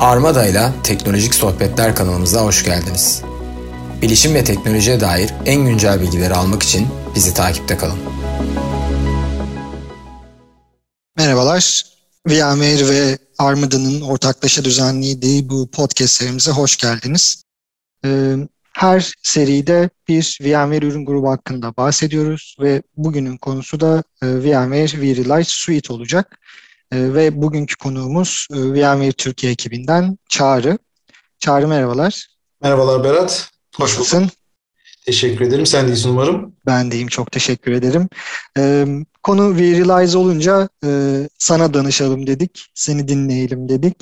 Armada ile Teknolojik Sohbetler kanalımıza hoş geldiniz. Bilişim ve teknolojiye dair en güncel bilgileri almak için bizi takipte kalın. Merhabalar. VMware ve Armada'nın ortaklaşa düzenlediği bu podcast serimize hoş geldiniz. Ee, her seride bir VMware ürün grubu hakkında bahsediyoruz ve bugünün konusu da VMware vRealize Suite olacak. E, ve bugünkü konuğumuz e, VMware Türkiye ekibinden Çağrı. Çağrı merhabalar. Merhabalar Berat. Hoş bulduk. Teşekkür ederim. Sen de iyisin umarım. Ben deyim. Çok teşekkür ederim. Ee, konu vRealize olunca e, sana danışalım dedik. Seni dinleyelim dedik.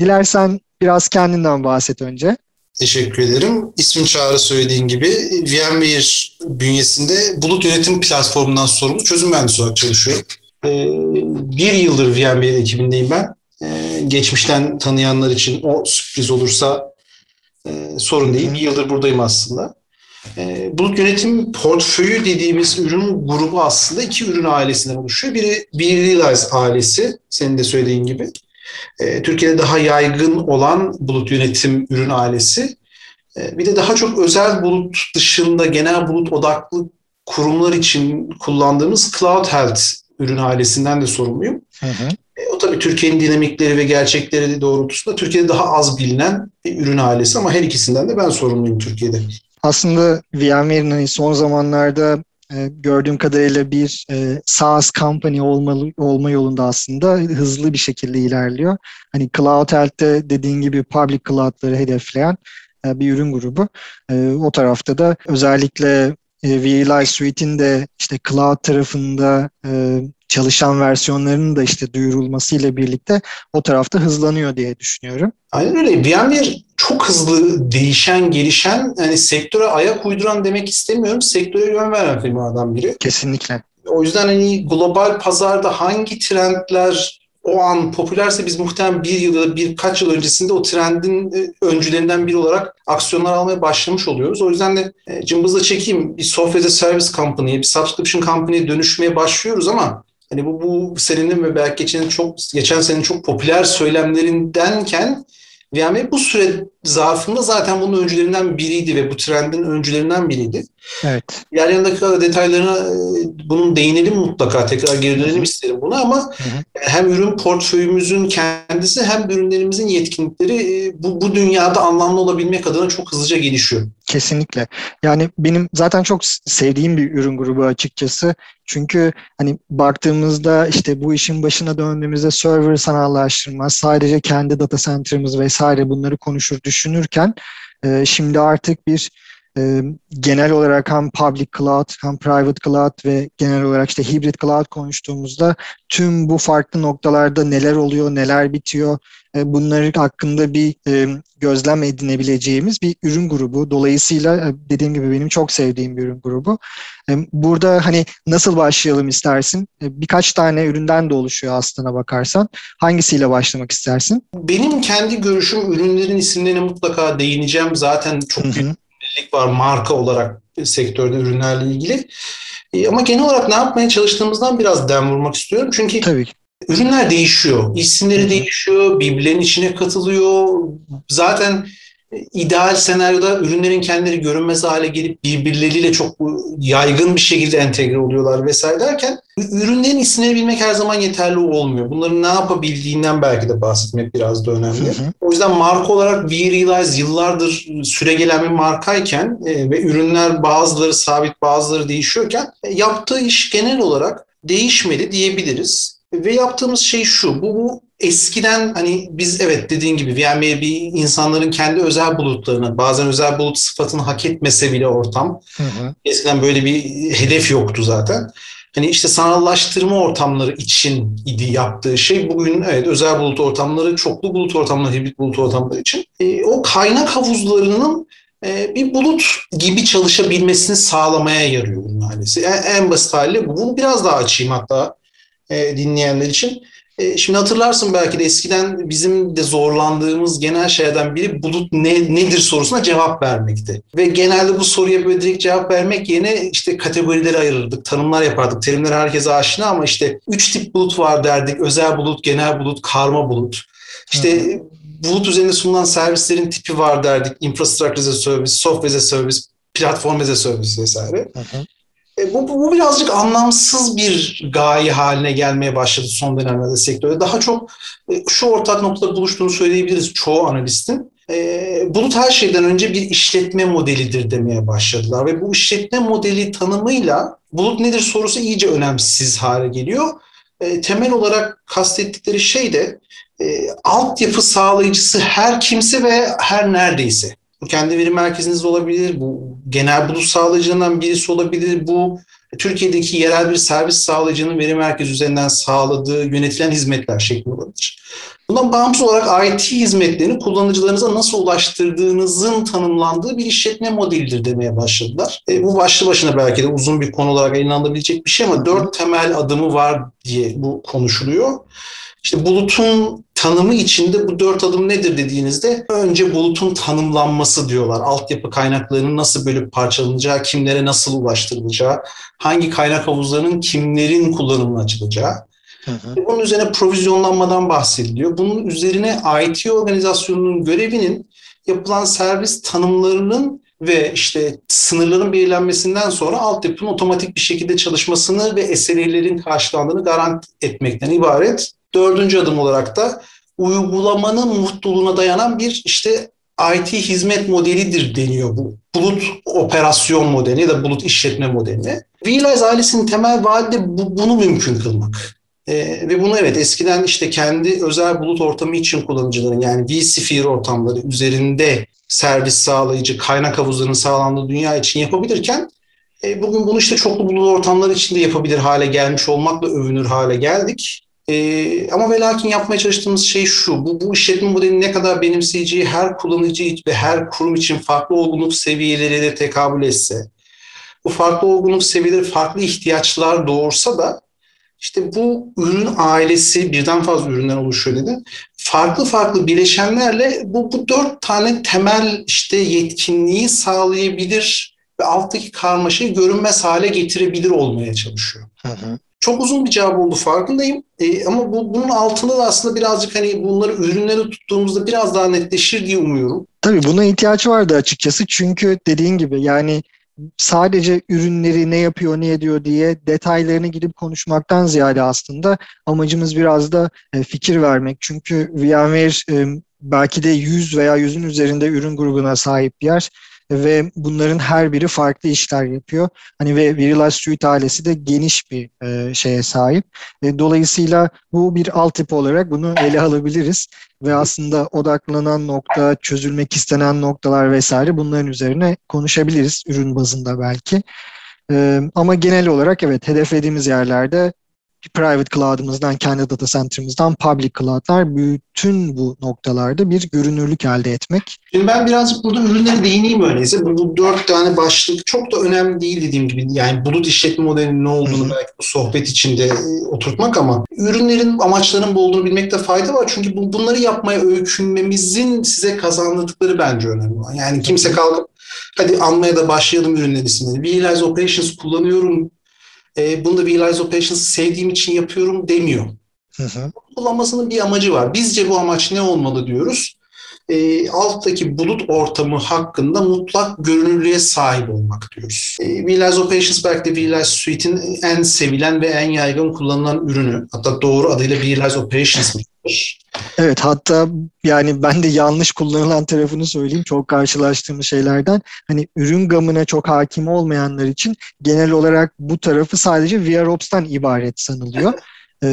Dilersen biraz kendinden bahset önce. Teşekkür ederim. İsmim Çağrı söylediğin gibi VMware bünyesinde bulut yönetim platformundan sorumlu çözüm mühendisi olarak çalışıyorum. Ee, bir yıldır VMware ekibindeyim ben. Ee, geçmişten tanıyanlar için o sürpriz olursa e, sorun değil. Bir yıldır buradayım aslında. Ee, bulut yönetim portföyü dediğimiz ürün grubu aslında iki ürün ailesinden oluşuyor. Biri Realize ailesi, senin de söylediğin gibi. Türkiye'de daha yaygın olan bulut yönetim ürün ailesi. Bir de daha çok özel bulut dışında genel bulut odaklı kurumlar için kullandığımız Cloud Health ürün ailesinden de sorumluyum. Hı hı. E, o tabii Türkiye'nin dinamikleri ve gerçekleri doğrultusunda Türkiye'de daha az bilinen bir ürün ailesi ama her ikisinden de ben sorumluyum Türkiye'de. Aslında VMware'in hani son zamanlarda e, gördüğüm kadarıyla bir e, SaaS company olmalı, olma yolunda aslında hızlı bir şekilde ilerliyor. Hani Cloud Health'te dediğin gibi public cloud'ları hedefleyen e, bir ürün grubu. O tarafta da özellikle e, VLI Suite'in de işte cloud tarafında e, çalışan versiyonlarının da işte duyurulmasıyla birlikte o tarafta hızlanıyor diye düşünüyorum. Aynen öyle. VMware çok hızlı değişen, gelişen, yani sektöre ayak uyduran demek istemiyorum. Sektöre yön veren firmalardan biri. Kesinlikle. O yüzden hani global pazarda hangi trendler o an popülerse biz muhtemelen bir yıl ya da birkaç yıl öncesinde o trendin e, öncülerinden biri olarak aksiyonlar almaya başlamış oluyoruz. O yüzden de e, cımbızla çekeyim bir software service company'ye, bir subscription company'ye dönüşmeye başlıyoruz ama hani bu, bu senenin ve belki geçen çok geçen senenin çok popüler söylemlerindenken VMware bu süre zarfında zaten bunun öncülerinden biriydi ve bu trendin öncülerinden biriydi. Evet. İlerleyen kadar detaylarına e, bunun değinelim mutlaka. Tekrar geri dönelim isterim buna ama hı hı. hem ürün portföyümüzün kendisi hem ürünlerimizin yetkinlikleri e, bu, bu dünyada anlamlı olabilmek adına çok hızlıca gelişiyor. Kesinlikle. Yani benim zaten çok sevdiğim bir ürün grubu açıkçası. Çünkü hani baktığımızda işte bu işin başına döndüğümüzde server sanallaştırma, sadece kendi data center'ımız vesaire bunları konuşur düşünürken e, şimdi artık bir e, genel olarak hem public cloud hem private cloud ve genel olarak işte hibrit cloud konuştuğumuzda tüm bu farklı noktalarda neler oluyor, neler bitiyor bunları hakkında bir e, gözlem edinebileceğimiz bir ürün grubu. Dolayısıyla e, dediğim gibi benim çok sevdiğim bir ürün grubu. E, burada hani nasıl başlayalım istersin? E, birkaç tane üründen de oluşuyor aslına bakarsan. Hangisiyle başlamak istersin? Benim kendi görüşüm ürünlerin isimlerine mutlaka değineceğim. Zaten çok büyük birlik var marka olarak sektörde ürünlerle ilgili. E, ama genel olarak ne yapmaya çalıştığımızdan biraz dem vurmak istiyorum. Çünkü Tabii ürünler değişiyor. İsimleri değişiyor, birbirlerinin içine katılıyor. Zaten ideal senaryoda ürünlerin kendileri görünmez hale gelip birbirleriyle çok yaygın bir şekilde entegre oluyorlar vesaire derken ürünlerin isimleri bilmek her zaman yeterli olmuyor. Bunların ne yapabildiğinden belki de bahsetmek biraz da önemli. Hı hı. O yüzden marka olarak VRealize yıllardır süre gelen bir markayken e, ve ürünler bazıları sabit bazıları değişiyorken e, yaptığı iş genel olarak değişmedi diyebiliriz. Ve yaptığımız şey şu, bu, bu eskiden hani biz evet dediğin gibi VMware bir insanların kendi özel bulutlarını bazen özel bulut sıfatını hak etmese bile ortam. Hı hı. Eskiden böyle bir hedef yoktu zaten. Hani işte sanallaştırma ortamları için idi yaptığı şey. Bugün evet özel bulut ortamları, çoklu bulut ortamları, hibrit bulut ortamları için. E, o kaynak havuzlarının e, bir bulut gibi çalışabilmesini sağlamaya yarıyor bunun ailesi. En, en basit hali bu. Bunu biraz daha açayım hatta e, dinleyenler için. E, şimdi hatırlarsın belki de eskiden bizim de zorlandığımız genel şeylerden biri bulut ne, nedir sorusuna cevap vermekti. Ve genelde bu soruya böyle direkt cevap vermek yerine işte kategorileri ayırırdık, tanımlar yapardık. Terimler herkese aşina ama işte üç tip bulut var derdik. Özel bulut, genel bulut, karma bulut. İşte Hı. bulut üzerinde sunulan servislerin tipi var derdik. Infrastructure as a service, software as a service, platform as a service vesaire. Hı hı. E, bu, bu, birazcık anlamsız bir gaye haline gelmeye başladı son dönemlerde sektörde. Daha çok e, şu ortak noktada buluştuğunu söyleyebiliriz çoğu analistin. E, bulut her şeyden önce bir işletme modelidir demeye başladılar ve bu işletme modeli tanımıyla bulut nedir sorusu iyice önemsiz hale geliyor. E, temel olarak kastettikleri şey de e, altyapı sağlayıcısı her kimse ve her neredeyse. Kendi veri merkezinizde olabilir, bu genel bulut sağlayıcılarından birisi olabilir, bu Türkiye'deki yerel bir servis sağlayıcının veri merkezi üzerinden sağladığı yönetilen hizmetler şeklinde olabilir. Bundan bağımsız olarak IT hizmetlerini kullanıcılarınıza nasıl ulaştırdığınızın tanımlandığı bir işletme modelidir demeye başladılar. E, bu başlı başına belki de uzun bir konu olarak ele alınabilecek bir şey ama dört temel adımı var diye bu konuşuluyor. İşte bulutun tanımı içinde bu dört adım nedir dediğinizde önce bulutun tanımlanması diyorlar. Altyapı kaynaklarının nasıl bölüp parçalanacağı, kimlere nasıl ulaştırılacağı, hangi kaynak havuzlarının kimlerin kullanımına açılacağı. Hı hı. Bunun üzerine provizyonlanmadan bahsediliyor. Bunun üzerine IT organizasyonunun görevinin yapılan servis tanımlarının ve işte sınırların belirlenmesinden sonra altyapının otomatik bir şekilde çalışmasını ve SLA'lerin karşılandığını garanti etmekten ibaret. Dördüncü adım olarak da uygulamanın mutluluğuna dayanan bir işte IT hizmet modelidir deniyor bu. Bulut operasyon modeli ya da bulut işletme modeli. Realize ailesinin temel vaadi de bu, bunu mümkün kılmak. Ee, ve bunu evet eskiden işte kendi özel bulut ortamı için kullanıcıların yani vSphere ortamları üzerinde servis sağlayıcı kaynak havuzlarının sağlandığı dünya için yapabilirken e, bugün bunu işte çoklu bulut ortamları içinde yapabilir hale gelmiş olmakla övünür hale geldik. Ee, ama ve lakin yapmaya çalıştığımız şey şu, bu, bu işletme modeli ne kadar benimseyici her kullanıcı ve her kurum için farklı olgunluk seviyeleri de tekabül etse, bu farklı olgunluk seviyeleri farklı ihtiyaçlar doğursa da işte bu ürün ailesi birden fazla üründen oluşuyor dedi. Farklı farklı bileşenlerle bu, bu dört tane temel işte yetkinliği sağlayabilir ve alttaki karmaşayı görünmez hale getirebilir olmaya çalışıyor. Hı hı. Çok uzun bir cevap oldu farkındayım. E, ama bu, bunun altında da aslında birazcık hani bunları ürünleri tuttuğumuzda biraz daha netleşir diye umuyorum. Tabii buna ihtiyaç vardı açıkçası. Çünkü dediğin gibi yani sadece ürünleri ne yapıyor, ne ediyor diye detaylarını gidip konuşmaktan ziyade aslında amacımız biraz da e, fikir vermek. Çünkü VMware e, belki de 100 veya 100'ün üzerinde ürün grubuna sahip bir yer ve bunların her biri farklı işler yapıyor. Hani ve Virilize Suite ailesi de geniş bir e, şeye sahip. E, dolayısıyla bu bir altyapı olarak bunu ele alabiliriz ve aslında odaklanan nokta, çözülmek istenen noktalar vesaire bunların üzerine konuşabiliriz ürün bazında belki. Ee, ama genel olarak evet hedeflediğimiz yerlerde private cloud'ımızdan, kendi data center'ımızdan public cloud'lar bütün bu noktalarda bir görünürlük elde etmek. Şimdi ben birazcık burada ürünlere değineyim öyleyse. Bu, bu dört tane başlık çok da önemli değil dediğim gibi. Yani bulut işletme modelinin ne olduğunu Hı-hı. belki bu sohbet içinde e, oturtmak ama ürünlerin amaçlarının bu olduğunu bilmekte fayda var. Çünkü bu, bunları yapmaya öykünmemizin size kazandırdıkları bence önemli. Yani kimse kalkıp hadi anmaya da başlayalım ürünler isimleri. Realize Operations kullanıyorum e, bunu da Realize Operations sevdiğim için yapıyorum demiyor. Hı hı. Kullanmasının bir amacı var. Bizce bu amaç ne olmalı diyoruz. E, alttaki bulut ortamı hakkında mutlak görünürlüğe sahip olmak diyoruz. E, Realize Operations belki de Realize Suite'in en sevilen ve en yaygın kullanılan ürünü. Hatta doğru adıyla Realize Operations Evet hatta yani ben de yanlış kullanılan tarafını söyleyeyim çok karşılaştığımız şeylerden. Hani ürün gamına çok hakim olmayanlar için genel olarak bu tarafı sadece VROps'tan ibaret sanılıyor. ee,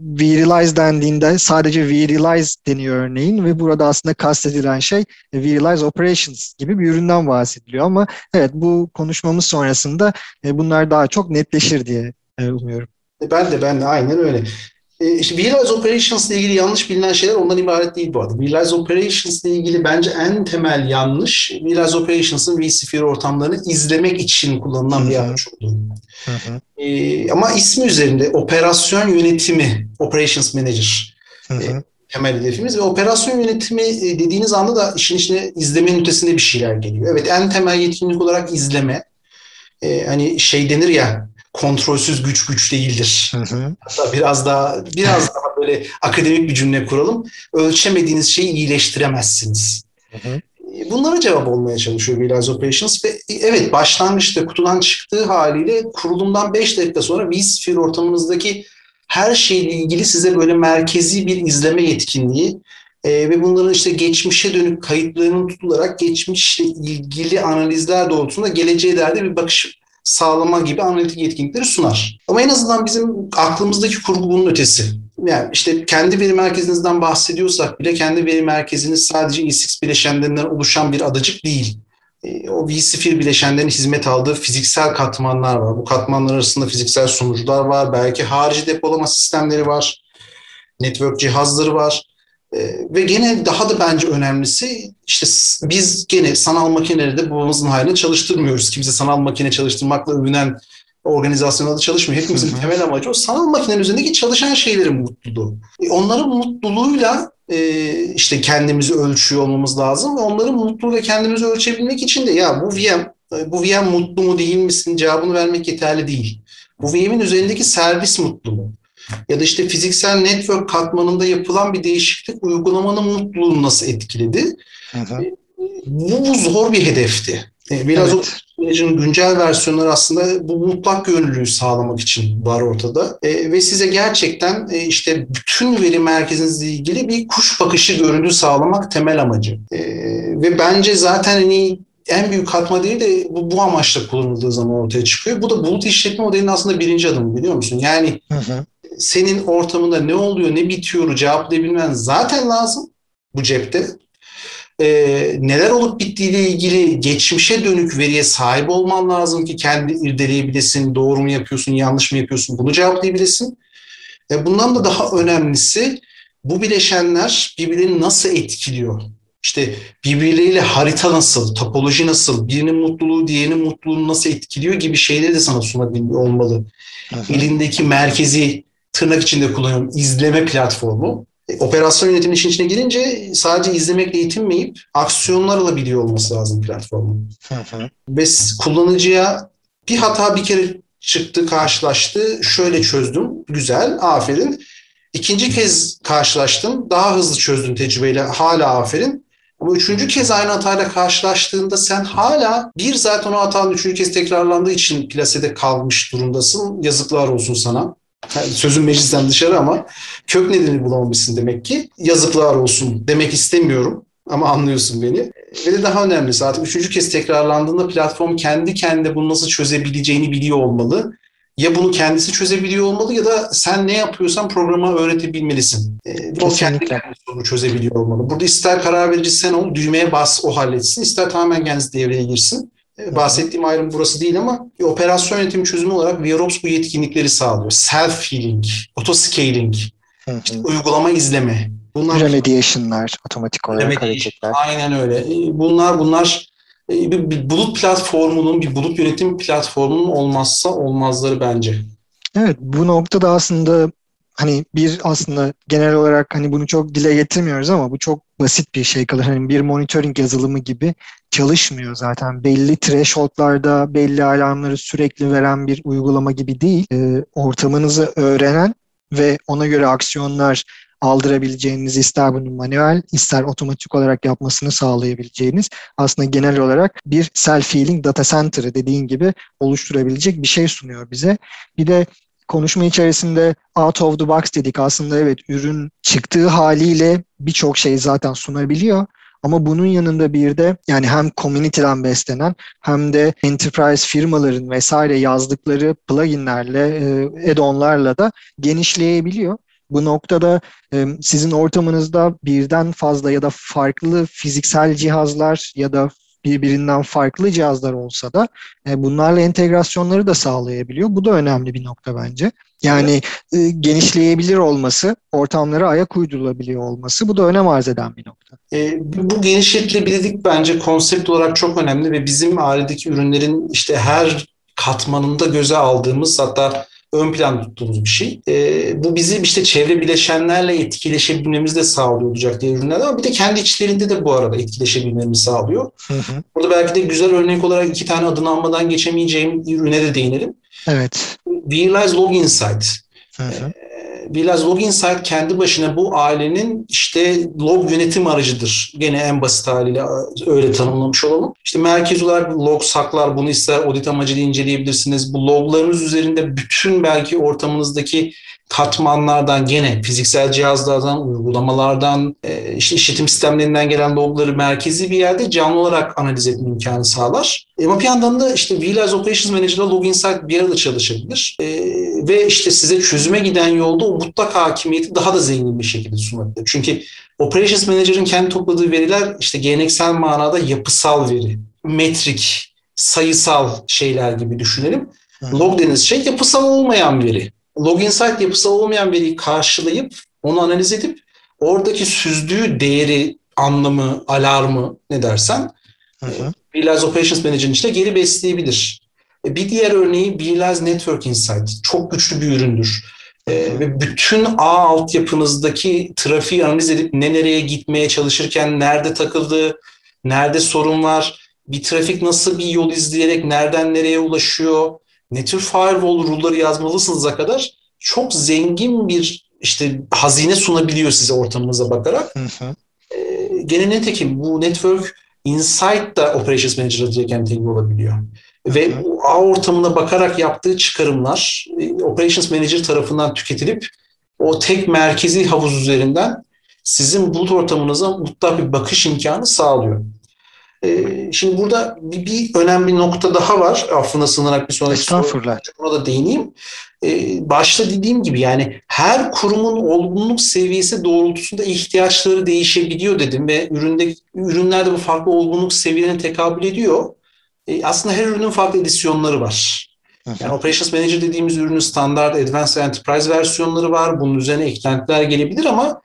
vRealize dendiğinde sadece vRealize deniyor örneğin ve burada aslında kastedilen şey vRealize Operations gibi bir üründen bahsediliyor ama evet bu konuşmamız sonrasında e, bunlar daha çok netleşir diye e, umuyorum. Ben de ben de aynen öyle. E, işte Realize Operations ile ilgili yanlış bilinen şeyler ondan ibaret değil bu arada. Realize Operations ile ilgili bence en temel yanlış Realize Operations'ın vSphere ortamlarını izlemek için kullanılan bir araç olduğu. E, ama ismi üzerinde operasyon yönetimi, Operations Manager hı hı. E, temel hedefimiz ve operasyon yönetimi e, dediğiniz anda da işin içine izlemenin ötesinde bir şeyler geliyor. Evet en temel yetkinlik olarak izleme. E, hani şey denir ya kontrolsüz güç güç değildir. Hı hı. Hatta biraz daha biraz daha böyle akademik bir cümle kuralım. Ölçemediğiniz şeyi iyileştiremezsiniz. Hı hı. Bunlara cevap olmaya çalışıyor Realize Operations ve evet başlangıçta kutudan çıktığı haliyle kurulumdan 5 dakika sonra vSphere ortamınızdaki her şeyle ilgili size böyle merkezi bir izleme yetkinliği e, ve bunların işte geçmişe dönük kayıtlarının tutularak geçmişle ilgili analizler doğrultusunda geleceğe dair bir bakış sağlama gibi analitik yetkinlikleri sunar. Ama en azından bizim aklımızdaki kurgu bunun ötesi. Yani işte kendi veri merkezinizden bahsediyorsak bile kendi veri merkeziniz sadece ESX bileşenlerinden oluşan bir adacık değil. E, o vSphere bileşenlerin hizmet aldığı fiziksel katmanlar var. Bu katmanlar arasında fiziksel sunucular var. Belki harici depolama sistemleri var. Network cihazları var. Ee, ve gene daha da bence önemlisi işte biz gene sanal makineleri de babamızın haline çalıştırmıyoruz. Kimse sanal makine çalıştırmakla övünen organizasyonlarda çalışmıyor. Hepimizin temel amacı o sanal makinenin üzerindeki çalışan şeylerin mutluluğu. E, onların mutluluğuyla e, işte kendimizi ölçüyor olmamız lazım ve onların mutluluğuyla kendimizi ölçebilmek için de ya bu VM e, bu VM mutlu mu değil misin cevabını vermek yeterli değil. Bu VM'in üzerindeki servis mutlu mu? Ya da işte fiziksel network katmanında yapılan bir değişiklik uygulamanın mutluluğunu nasıl etkiledi? Hı hı. E, bu zor bir hedefti. E, biraz evet. o sürecin güncel versiyonları aslında bu mutlak gönüllülüğü sağlamak için var ortada. E, ve size gerçekten e, işte bütün veri merkezinizle ilgili bir kuş bakışı görüntü sağlamak temel amacı. E, ve bence zaten hani en büyük katma değil de bu, bu amaçla kullanıldığı zaman ortaya çıkıyor. Bu da bulut işletme modelinin aslında birinci adımı biliyor musun? Yani hı hı senin ortamında ne oluyor, ne bitiyor cevaplayabilmen zaten lazım bu cepte. Ee, neler olup bittiğiyle ilgili geçmişe dönük veriye sahip olman lazım ki kendi irdeleyebilesin, doğru mu yapıyorsun, yanlış mı yapıyorsun bunu cevaplayabilesin. Ee, bundan da daha önemlisi bu bileşenler birbirini nasıl etkiliyor? İşte birbirleriyle harita nasıl, topoloji nasıl, birinin mutluluğu diğerinin mutluluğunu nasıl etkiliyor gibi şeyleri de sana sunabiliyor olmalı. Hı Elindeki merkezi tırnak içinde kullanıyorum izleme platformu. E, operasyon yönetimi işin içine girince sadece izlemekle yetinmeyip aksiyonlar alabiliyor olması lazım platformun. Ve kullanıcıya bir hata bir kere çıktı, karşılaştı, şöyle çözdüm, güzel, aferin. İkinci kez karşılaştım, daha hızlı çözdüm tecrübeyle, hala aferin. Ama üçüncü kez aynı hatayla karşılaştığında sen hala bir zaten o hatanın üçüncü kez tekrarlandığı için plasede kalmış durumdasın. Yazıklar olsun sana. Sözün meclisten dışarı ama kök nedeni bulamamışsın demek ki. Yazıklar olsun demek istemiyorum ama anlıyorsun beni. Ve de daha önemlisi artık üçüncü kez tekrarlandığında platform kendi kendine bunu nasıl çözebileceğini biliyor olmalı. Ya bunu kendisi çözebiliyor olmalı ya da sen ne yapıyorsan programa öğretebilmelisin. E, o kendi sorunu çözebiliyor olmalı. Burada ister karar verici sen ol, düğmeye bas o halletsin. ister tamamen kendisi devreye girsin. Bahsettiğim ayrım burası değil ama bir operasyon yönetimi çözümü olarak VROPS bu yetkinlikleri sağlıyor. Self-healing, auto-scaling, işte uygulama izleme. Bunlar Remediation'lar, otomatik olarak remediation, hareketler. Aynen öyle. E, bunlar bunlar e, bir, bir bulut platformunun, bir bulut yönetim platformunun olmazsa olmazları bence. Evet, bu noktada aslında hani bir aslında genel olarak hani bunu çok dile getirmiyoruz ama bu çok basit bir şey kalır. Hani bir monitoring yazılımı gibi çalışmıyor zaten. Belli thresholdlarda belli alarmları sürekli veren bir uygulama gibi değil. E, ortamınızı öğrenen ve ona göre aksiyonlar aldırabileceğiniz ister bunu manuel ister otomatik olarak yapmasını sağlayabileceğiniz aslında genel olarak bir self-healing data center'ı dediğin gibi oluşturabilecek bir şey sunuyor bize. Bir de konuşma içerisinde out of the box dedik. Aslında evet ürün çıktığı haliyle birçok şey zaten sunabiliyor. Ama bunun yanında bir de yani hem community'den beslenen hem de enterprise firmaların vesaire yazdıkları pluginlerle, e, add-onlarla da genişleyebiliyor. Bu noktada e, sizin ortamınızda birden fazla ya da farklı fiziksel cihazlar ya da birbirinden farklı cihazlar olsa da e, bunlarla entegrasyonları da sağlayabiliyor. Bu da önemli bir nokta bence. Yani evet. e, genişleyebilir olması, ortamlara ayak uydurulabiliyor olması bu da önem arz eden bir nokta. E, bu genişletilebilirlik bence konsept olarak çok önemli ve bizim ailedeki ürünlerin işte her katmanında göze aldığımız hatta ön plan tuttuğumuz bir şey. E, bu bizim işte çevre bileşenlerle etkileşebilmemizi de sağlıyor olacak diye ürünler ama bir de kendi içlerinde de bu arada etkileşebilmemizi sağlıyor. Hı hı. Burada belki de güzel örnek olarak iki tane adını almadan geçemeyeceğim ürüne de değinelim. Evet. Realize Log Insight. Hı hı. Biraz Log Insight kendi başına bu ailenin işte log yönetim aracıdır. Gene en basit haliyle öyle tanımlamış olalım. İşte merkez olarak log saklar. Bunu ister audit amacıyla inceleyebilirsiniz. Bu loglarınız üzerinde bütün belki ortamınızdaki katmanlardan gene fiziksel cihazlardan, uygulamalardan, e, işte işletim sistemlerinden gelen logları merkezi bir yerde canlı olarak analiz etme imkanı sağlar. E, ama bir yandan da işte Realize Operations Manager'la Log Insight bir arada çalışabilir. E, ve işte size çözüme giden yolda o mutlak hakimiyeti daha da zengin bir şekilde sunabilir. Çünkü Operations Manager'ın kendi topladığı veriler işte geleneksel manada yapısal veri, metrik, sayısal şeyler gibi düşünelim. Log deniz şey yapısal olmayan veri log insight yapısı olmayan veriyi karşılayıp onu analiz edip oradaki süzdüğü değeri, anlamı, alarmı ne dersen hı hı. Realize Operations Manager'ın içinde geri besleyebilir. E, bir diğer örneği Realize Network Insight. Çok güçlü bir üründür. Ee, ve bütün ağ altyapınızdaki trafiği analiz edip ne nereye gitmeye çalışırken nerede takıldı, nerede sorun var, bir trafik nasıl bir yol izleyerek nereden nereye ulaşıyor, ne tür firewall rule'ları yazmalısınız'a kadar çok zengin bir işte hazine sunabiliyor size ortamınıza bakarak. Hı hı. E, gene netekim bu network insight da Operations Manager'a direkt entegre olabiliyor. Hı. Ve bu ağ ortamına bakarak yaptığı çıkarımlar e, Operations Manager tarafından tüketilip o tek merkezi havuz üzerinden sizin bulut ortamınıza mutlak bir bakış imkanı sağlıyor. Ee, şimdi burada bir, önemli nokta daha var. Affına sığınarak bir sonraki soru. Buna da değineyim. Ee, başta dediğim gibi yani her kurumun olgunluk seviyesi doğrultusunda ihtiyaçları değişebiliyor dedim ve üründe ürünlerde bu farklı olgunluk seviyelerine tekabül ediyor. Ee, aslında her ürünün farklı edisyonları var. Yani Operations Manager dediğimiz ürünün standart, advanced enterprise versiyonları var. Bunun üzerine eklentiler gelebilir ama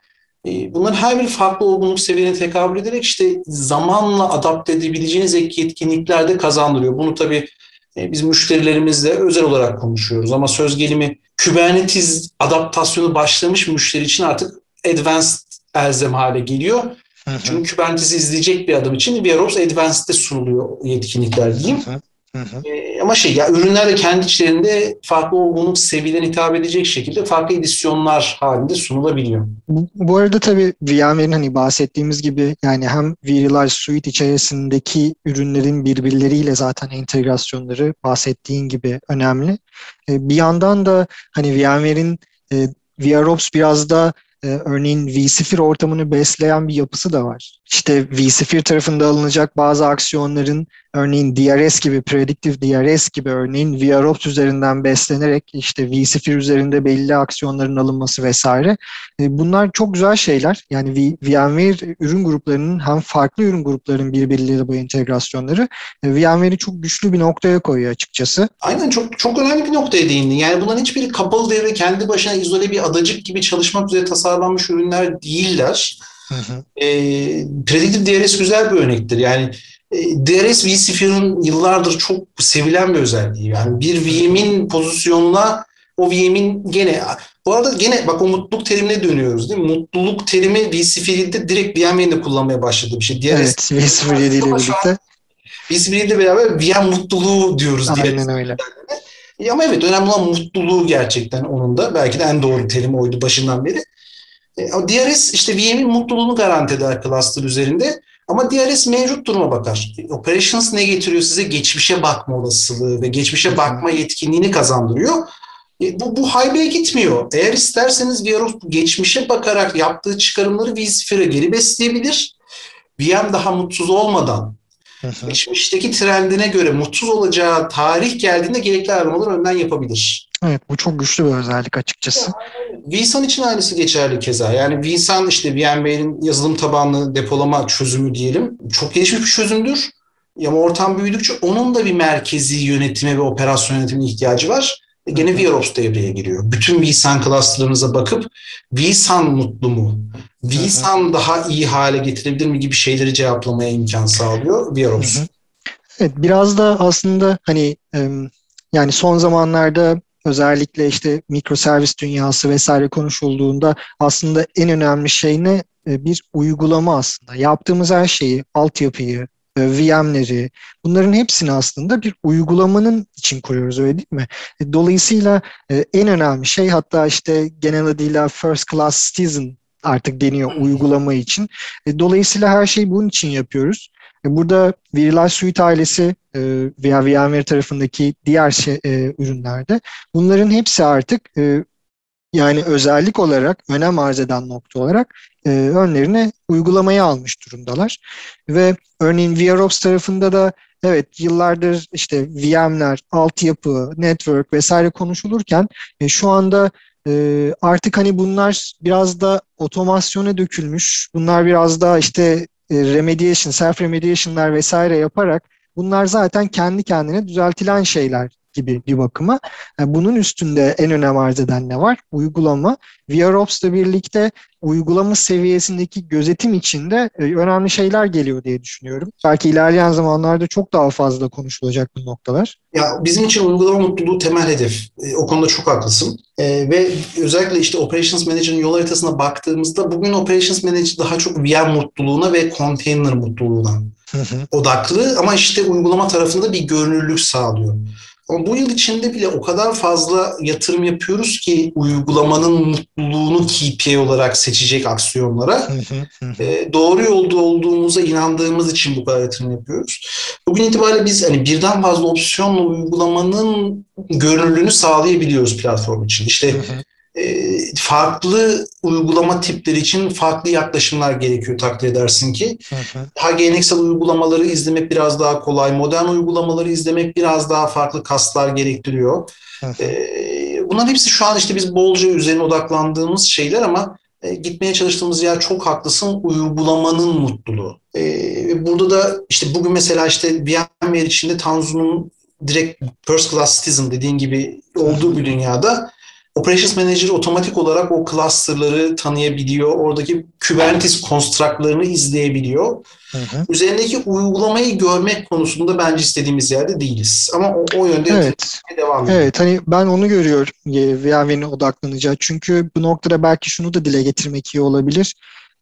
ee, bunların her biri farklı olgunluk seviyelerine tekabül ederek işte zamanla adapte edebileceğiniz ek yetkinlikler de kazandırıyor. Bunu tabii e, biz müşterilerimizle özel olarak konuşuyoruz ama söz gelimi Kubernetes adaptasyonu başlamış müşteri için artık advanced elzem hale geliyor. Hı hı. Çünkü Kubernetes'i izleyecek bir adam için VROps Advanced'de sunuluyor yetkinlikler diyeyim. Hı hı. Hı hı. E, ama şey ya ürünler de kendi içlerinde farklı olgunluk seviyelerine hitap edecek şekilde farklı edisyonlar halinde sunulabiliyor. Bu, bu arada tabii VMware'in hani bahsettiğimiz gibi yani hem vRealize Suite içerisindeki ürünlerin birbirleriyle zaten entegrasyonları bahsettiğin gibi önemli. E, bir yandan da hani VMware'in e, VROps biraz da e, örneğin vSphere ortamını besleyen bir yapısı da var. İşte vSphere tarafında alınacak bazı aksiyonların örneğin DRS gibi, Predictive DRS gibi örneğin VROps üzerinden beslenerek işte vSphere üzerinde belli aksiyonların alınması vesaire. E, bunlar çok güzel şeyler. Yani VMware ürün gruplarının hem farklı ürün gruplarının birbirleriyle bu entegrasyonları e, VMware'i çok güçlü bir noktaya koyuyor açıkçası. Aynen çok çok önemli bir noktaya değindin. Yani bunların hiçbiri kapalı devre kendi başına izole bir adacık gibi çalışmak üzere tasarlanmış ürünler değiller. Hı hı. E, Predictive DRS güzel bir örnektir. Yani DRS vSphere'ın yıllardır çok sevilen bir özelliği. Yani bir VM'in pozisyonuna o VM'in gene bu arada gene bak o mutluluk terimine dönüyoruz değil mi? Mutluluk terimi vSphere'de direkt VM'in de kullanmaya başladı bir şey. DRS, evet vSphere 7 ile birlikte. vSphere 7 ile beraber VM mutluluğu diyoruz. Aynen öyle. E, ama evet önemli olan mutluluğu gerçekten onun da. Belki de en doğru terim oydu başından beri. E, DRS işte VM'in mutluluğunu garanti eder cluster üzerinde. Ama DRS mevcut duruma bakar. Operations ne getiriyor size? Geçmişe bakma olasılığı ve geçmişe bakma yetkinliğini kazandırıyor. E, bu, bu haybeye gitmiyor. Eğer isterseniz VROS geçmişe bakarak yaptığı çıkarımları vSphere'e geri besleyebilir. VM daha mutsuz olmadan geçmişteki trendine göre mutsuz olacağı tarih geldiğinde gerekli aramaları önden yapabilir. Evet bu çok güçlü bir özellik açıkçası. vSAN için aynısı geçerli keza. Yani vSAN işte VMware'in yazılım tabanlı depolama çözümü diyelim. Çok gelişmiş bir çözümdür. Ama ortam büyüdükçe onun da bir merkezi yönetime ve operasyon yönetimine ihtiyacı var. E gene VROPS devreye giriyor. Bütün vSAN cluster'ınıza bakıp vSAN mutlu mu? vSAN daha iyi hale getirebilir mi gibi şeyleri cevaplamaya imkan sağlıyor VROPS. Evet biraz da aslında hani yani son zamanlarda özellikle işte mikroservis dünyası vesaire konuşulduğunda aslında en önemli şey ne? E, bir uygulama aslında. Yaptığımız her şeyi, altyapıyı, e, VM'leri bunların hepsini aslında bir uygulamanın için kuruyoruz öyle değil mi? E, dolayısıyla en önemli şey hatta işte genel adıyla first class citizen artık deniyor uygulama için. Dolayısıyla her şeyi bunun için yapıyoruz. Burada Veriler Suite ailesi veya VMware tarafındaki diğer şey, ürünlerde bunların hepsi artık yani özellik olarak önem arz eden nokta olarak e, önlerine uygulamaya almış durumdalar. Ve örneğin VROps tarafında da evet yıllardır işte VM'ler, altyapı, network vesaire konuşulurken e, şu anda e, artık hani bunlar biraz da otomasyona dökülmüş. Bunlar biraz daha işte e, remediation, self remediation'lar vesaire yaparak bunlar zaten kendi kendine düzeltilen şeyler gibi bir bakıma. Yani bunun üstünde en önem arz eden ne var? Uygulama. VROps'la birlikte uygulama seviyesindeki gözetim içinde e, önemli şeyler geliyor diye düşünüyorum. Belki ilerleyen zamanlarda çok daha fazla konuşulacak bu noktalar. Ya bizim için uygulama mutluluğu temel hedef. E, o konuda çok haklısın. E, ve özellikle işte Operations Manager'ın yol haritasına baktığımızda bugün Operations Manager daha çok VM mutluluğuna ve container mutluluğuna odaklı ama işte uygulama tarafında bir görünürlük sağlıyor. Ama bu yıl içinde bile o kadar fazla yatırım yapıyoruz ki uygulamanın mutluluğunu KPI olarak seçecek aksiyonlara. e, doğru yolda olduğumuza inandığımız için bu kadar yatırım yapıyoruz. Bugün itibariyle biz hani birden fazla opsiyonla uygulamanın görünürlüğünü sağlayabiliyoruz platform için. İşte farklı uygulama tipleri için farklı yaklaşımlar gerekiyor takdir edersin ki. Hı Daha geleneksel uygulamaları izlemek biraz daha kolay, modern uygulamaları izlemek biraz daha farklı kaslar gerektiriyor. E, bunların hepsi şu an işte biz bolca üzerine odaklandığımız şeyler ama e, gitmeye çalıştığımız yer çok haklısın uygulamanın mutluluğu. E, burada da işte bugün mesela işte VMware içinde Tanzu'nun direkt first class citizen dediğin gibi olduğu bir dünyada Operations Manager otomatik olarak o cluster'ları tanıyabiliyor. Oradaki Kubernetes construct'larını izleyebiliyor. Hı hı. Üzerindeki uygulamayı görmek konusunda bence istediğimiz yerde değiliz. Ama o, o yönde evet. devam ediyor. Evet, hani ben onu görüyorum VMware'in odaklanacağı. Çünkü bu noktada belki şunu da dile getirmek iyi olabilir.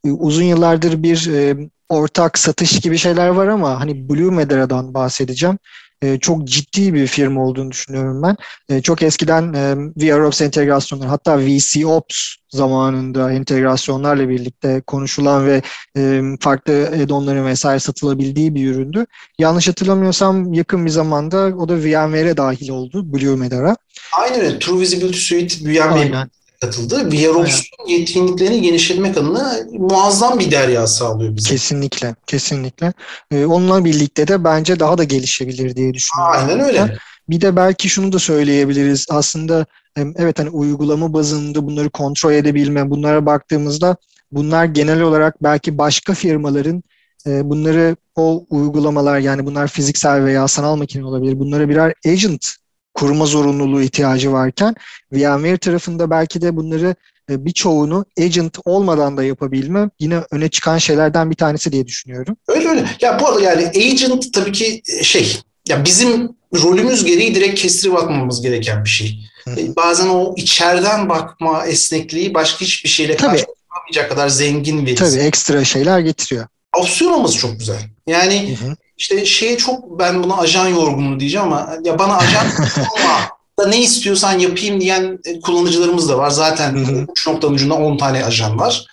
Ee, uzun yıllardır bir e, ortak satış gibi şeyler var ama hani Blue Madera'dan bahsedeceğim. E, çok ciddi bir firma olduğunu düşünüyorum ben. E, çok eskiden e, VROps entegrasyonları hatta VCOps zamanında entegrasyonlarla birlikte konuşulan ve e, farklı add-onların vesaire satılabildiği bir üründü. Yanlış hatırlamıyorsam yakın bir zamanda o da VMware'e dahil oldu Blue Medara. Aynen öyle. True Visibility Suite VMware katıldı. VROPS'un yetkinliklerini genişletmek adına muazzam bir derya sağlıyor bize. Kesinlikle, kesinlikle. Ee, onunla birlikte de bence daha da gelişebilir diye düşünüyorum. Aynen öyle. Bir de belki şunu da söyleyebiliriz. Aslında evet hani uygulama bazında bunları kontrol edebilme, bunlara baktığımızda bunlar genel olarak belki başka firmaların e, bunları o uygulamalar yani bunlar fiziksel veya sanal makine olabilir. Bunlara birer agent kurma zorunluluğu ihtiyacı varken VMware tarafında belki de bunları e, birçoğunu agent olmadan da yapabilme yine öne çıkan şeylerden bir tanesi diye düşünüyorum. Öyle öyle. Ya bu arada yani agent tabii ki e, şey ya bizim rolümüz gereği direkt kestirip atmamamız gereken bir şey. Hı. E, bazen o içeriden bakma esnekliği başka hiçbir şeyle karşılaşamayacak kadar zengin bir. Tabii ekstra şeyler getiriyor. Opsiyon olması çok güzel. Yani hı hı. İşte şeye çok ben buna ajan yorgunluğu diyeceğim ama ya bana ajan olma da ne istiyorsan yapayım diyen e, kullanıcılarımız da var. Zaten uç noktanın ucunda 10 tane ajan var.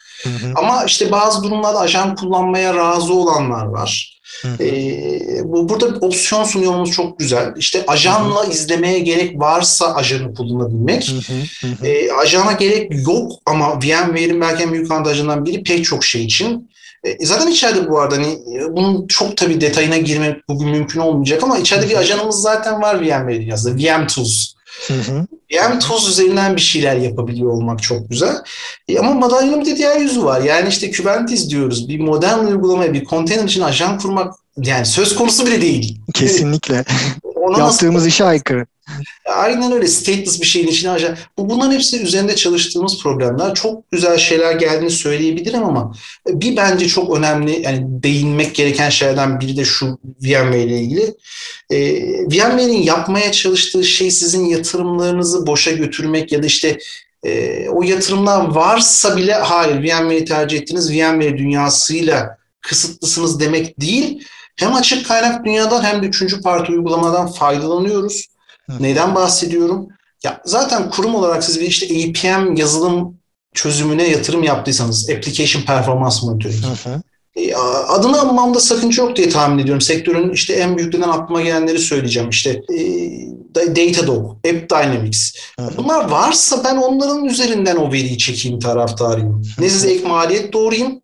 Ama işte bazı durumlarda ajan kullanmaya razı olanlar var. Ee, bu burada opsiyon sunuyorumuz çok güzel. İşte ajanla izlemeye gerek varsa ajanı kullanabilmek. Ee, ajana gerek yok ama VMware'in belki en büyük avantajından biri pek çok şey için e, zaten içeride bu arada hani e, bunun çok tabii detayına girmek bugün mümkün olmayacak ama içeride bir ajanımız zaten var VMware dünyasında. VM Tools. Hı hı. VM Tools üzerinden bir şeyler yapabiliyor olmak çok güzel. E, ama madalyonun bir de diğer yüzü var. Yani işte Kubernetes diyoruz. Bir modern uygulamaya, bir konteyner için ajan kurmak yani söz konusu bile değil. Kesinlikle. Ona Yaptığımız nasıl... işe aykırı. Aynen öyle stateless bir şeyin içine ajan. Bu bunların hepsi üzerinde çalıştığımız problemler. Çok güzel şeyler geldiğini söyleyebilirim ama bir bence çok önemli yani değinmek gereken şeylerden biri de şu VMware ile ilgili. Ee, VMware'in yapmaya çalıştığı şey sizin yatırımlarınızı boşa götürmek ya da işte e, o yatırımlar varsa bile hayır VMware'i tercih ettiniz VMware dünyasıyla kısıtlısınız demek değil hem açık kaynak dünyadan hem de üçüncü parti uygulamadan faydalanıyoruz. Hı. Neden bahsediyorum? Ya zaten kurum olarak siz bir işte APM yazılım çözümüne yatırım yaptıysanız Application Performance Monitoring. E, adını anmamda sakınca yok diye tahmin ediyorum. Sektörün işte en büyüklerinden aklıma gelenleri söyleyeceğim. İşte e, Datadog, App Dynamics. Bunlar varsa ben onların üzerinden o veriyi çekeyim taraftarıyım. Ne size ek maliyet doğrayayım,